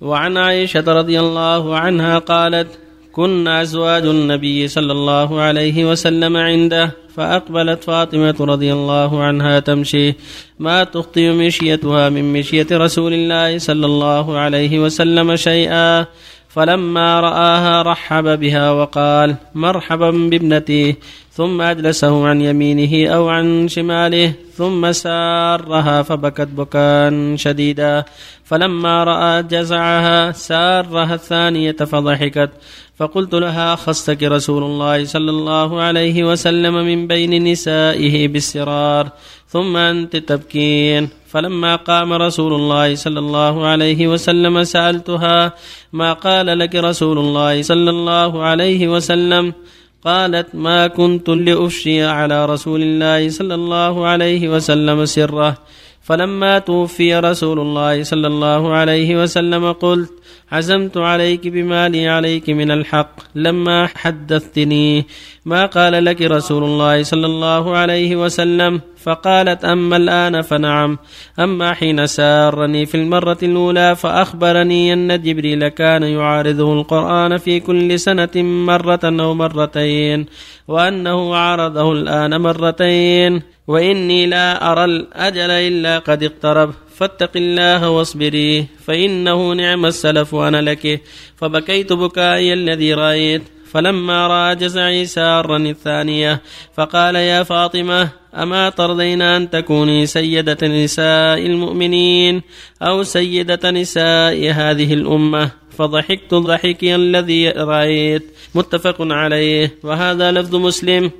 وعن عائشة رضي الله عنها قالت كنا أزواج النبي صلى الله عليه وسلم عنده فأقبلت فاطمة رضي الله عنها تمشي ما تخطي مشيتها من مشية رسول الله صلى الله عليه وسلم شيئا؟ فلما رآها رحب بها وقال مرحبا بابنتي. ثم أجلسه عن يمينه أو عن شماله ثم سارها فبكت بكاء شديدا. فلما رأى جزعها سارها الثانية فضحكت. فقلت لها خصك رسول الله صلى الله عليه وسلم من بين نسائه بالسرار ثم أنت تبكين. فلما قام رسول الله صلى الله عليه وسلم سألتها ما قال لك رسول الله صلى الله عليه وسلم؟ قالت ما كنت لأفشي على رسول الله صلى الله عليه وسلم سره. فلما توفي رسول الله صلى الله عليه وسلم قلت عزمت عليك بما لي عليك من الحق لما حدثتني. ما قال لك رسول الله صلى الله عليه وسلم؟ فقالت أما الآن فنعم. أما حين سارني في المرة الأولى فأخبرني أن جبريل كان يعارضه القرآن في كل سنة مرة أو مرتين وأنه عارضه الآن مرتين. وإني لا أرى الأجل إلا قد اقترب. فاتق الله واصبري فإنه نعم السلف أنا لك. فبكيت بكائي الذي رأيت فلما رأى جزعي سارا الثانية فقال يا فاطمة أما ترضين أن تكوني سيدة نساء المؤمنين أو سيدة نساء هذه الأمة؟ فضحكت ضحكي الذي رأيت. متفق عليه. وهذا لفظ مسلم.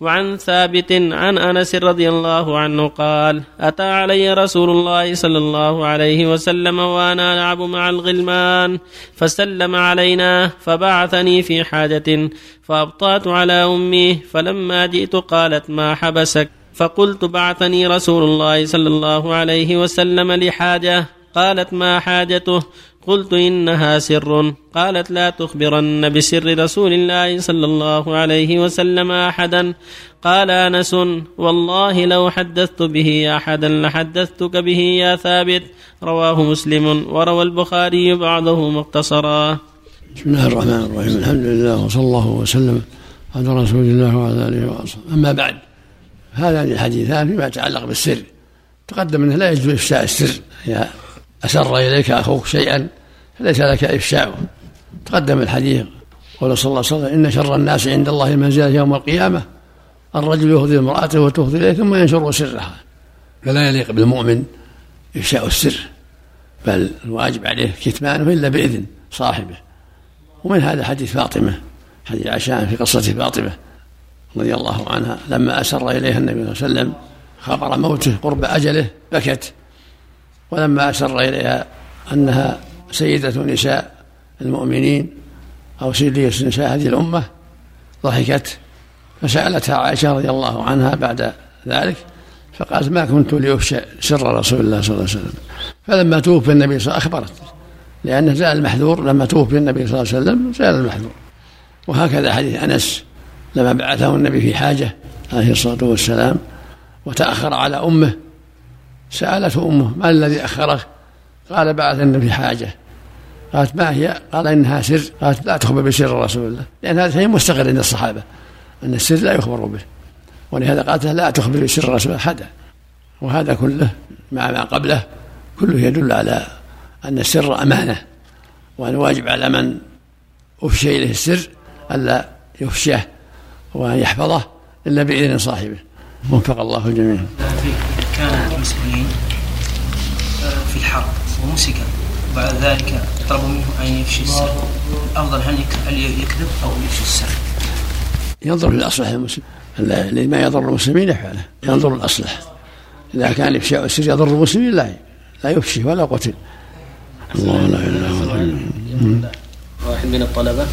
وعن ثابت عن أنس رضي الله عنه قال أتى علي رسول الله صلى الله عليه وسلم وأنا ألعب مع الغلمان فسلم علينا فبعثني في حاجة فأبطأت على أمي فلما جئت قالت ما حبسك؟ فقلت بعثني رسول الله صلى الله عليه وسلم لحاجة قالت ما حاجته؟ قلت إنها سر. قالت لا تخبرن بسر رسول الله صلى الله عليه وسلم أحدا. قال أنس والله لو حدثت به أحدا لحدثتك به يا ثابت. رواه مسلم وروى البخاري بعضه مقتصرا بسم الله الرحمن الرحيم. الحمد لله وصلى الله وسلم على رسول الله وعلى آله وصحبه أما بعد هذان الحديثان فيما يتعلق بالسر. تقدم أنه لا يجوز إفشاء السر. يا أسر إليك أخوك شيئا فليس لك إفشاؤه تقدم الحديث قول صلى الله عليه وسلم إن شر الناس عند الله المنزلة يوم القيامة الرجل يهدي امرأته وتفضي إليه ثم ينشر سرها. فلا يليق بالمؤمن إفشاء السر بل الواجب عليه كتمانه إلا بإذن صاحبه. ومن هذا حديث فاطمة حديث عشان في قصة فاطمة رضي الله عنها لما أسر إليها النبي صلى الله عليه وسلم خبر موته قرب أجله بكت. ولما أسر إليها أنها سيدة نساء المؤمنين أو سيدة نساء هذه الأمة ضحكت فسألتها عائشة رضي الله عنها بعد ذلك فقالت ما كنت لأفشى سر رسول الله صلى الله عليه وسلم. فلما توفي النبي صلى الله عليه وسلم أخبرت لأنه زال المحذور لما توفي النبي صلى الله عليه وسلم زال المحذور. وهكذا حديث أنس لما بعثه النبي في حاجة عليه الصلاة والسلام وتأخر على أمه سألته أمه ما الذي أخرك؟ قال بعث النبي حاجة. قالت ما هي؟ قال إنها سر. قالت لا تخبر بسر رسول الله. لأن هذا شيء مستقر عند الصحابة أن السر لا يخبر به. ولهذا قالت لا تخبر بسر رسول الله أحدا. وهذا كله مع ما قبله كله يدل على أن السر أمانة وأن واجب على من أفشي إليه السر ألا يفشيه وأن يحفظه إلا بإذن صاحبه. وفق الله الجميع كان المسلمين في الحرب ومسك. بعد ذلك طلبوا منه أن يفشي السر. الافضل هل يكذب أو يفشي السر؟ ينظر للأصلح المسلم الذي ما يضر المسلمين يفعله ينظر الاصلح إذا كان افشاء السر يضر المسلمين لا لا يفشي ولا قتل. الله لا إله إلا واحد من الطلبة.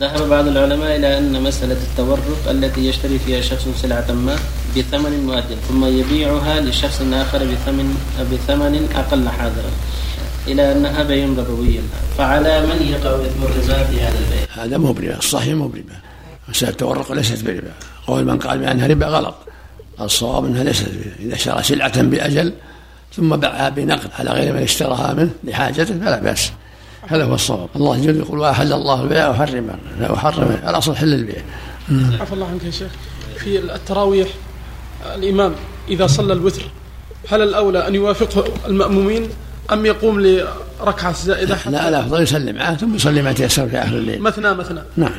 ذهب بعض العلماء إلى أن مسألة التورق التي يشتري فيها شخص سلعة ما بثمن مؤجل ثم يبيعها لشخص آخر بثمن بثمن أقل حاضرا. إلى أنها بيع ربوي فعلى من يقع إثم الربا في هذا البيع؟ هذا مو بربا الصحيح مو بربا مسألة التورق ليست بربا. قول من قال بأنها ربا غلط. الصواب أنها ليست بربا. إذا اشترى سلعة بأجل ثم باعها بنقد على غير من اشتراها منه لحاجته فلا بأس. هذا هو الصواب. الله جل يقول وأحل الله البيع وحرم وحرم الاصل حل البيع عفى الله عنك يا شيخ. في التراويح الإمام إذا صلى الوتر هل الأولى أن يوافقه المأمومين أم يقوم لركعة زائدة حتى لا لا افضل يصلي معه ثم يصلي ما تيسر في آخر الليل. مثنى مثنى. نعم.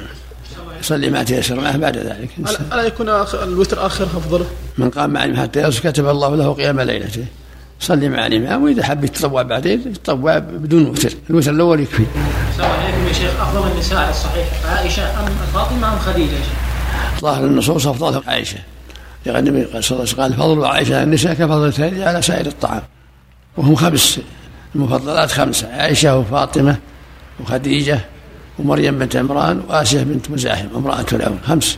يصلي ما تيسر معه بعد ذلك. ألا- ألا يكون آخر- الوتر آخر افضله من قام مع الإمام حتى يصل كتب الله له قيام ليلته. صلي مع الإمام وإذا حب يتطوع بعدين يتطوع بدون وتر. الوتر الأول يكفي. السلام عليكم يا شيخ. أفضل النساء الصحيح. عائشة أم فاطمة أم خديجة يا شيخ؟ ظاهر النصوص أفضلها عائشة. لأن النبي صلى الله عليه وسلم قال فضل عائشة على النساء كفضل الثاني على سائر الطعام. وهم خمس المفضلات خمسة عائشة وفاطمة وخديجة ومريم بنت عمران وآسية بنت مزاحم امرأة فرعون خمس.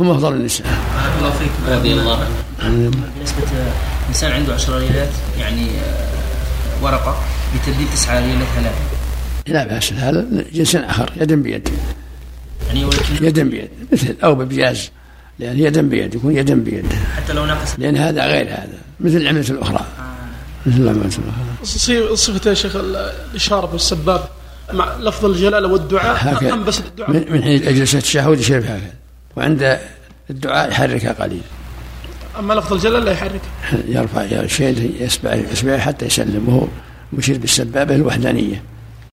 هم أفضل النساء. بارك الله فيك رضي الله عنه بالنسبة إنسان عنده عشر ليلات يعني آه، ورقة بتبديل تسعة ليلات ثلاثة. لا بأس هذا جنس آخر يدا بيد. يعني يدا بيد مثل أو ببياز. لأن يدا بيد يكون يدا بيد حتى لو نقص. لأن هذا غير هذا. مثل العملة الأخرى. مثل العملة الأخرى. صي- صفة يا شيخ ال- الإشارة بالسباب مع لفظ الجلالة والدعاء. هكذا. ام بس الدعاء. من من حين جلسة التشهد يشير هكذا وعند الدعاء يحركها قليل. أما لفظ الجلالة لا يحرك. يرفع شيء يسبع يسبع حتى يسلم وهو مشير بالسبابة الوحدانية.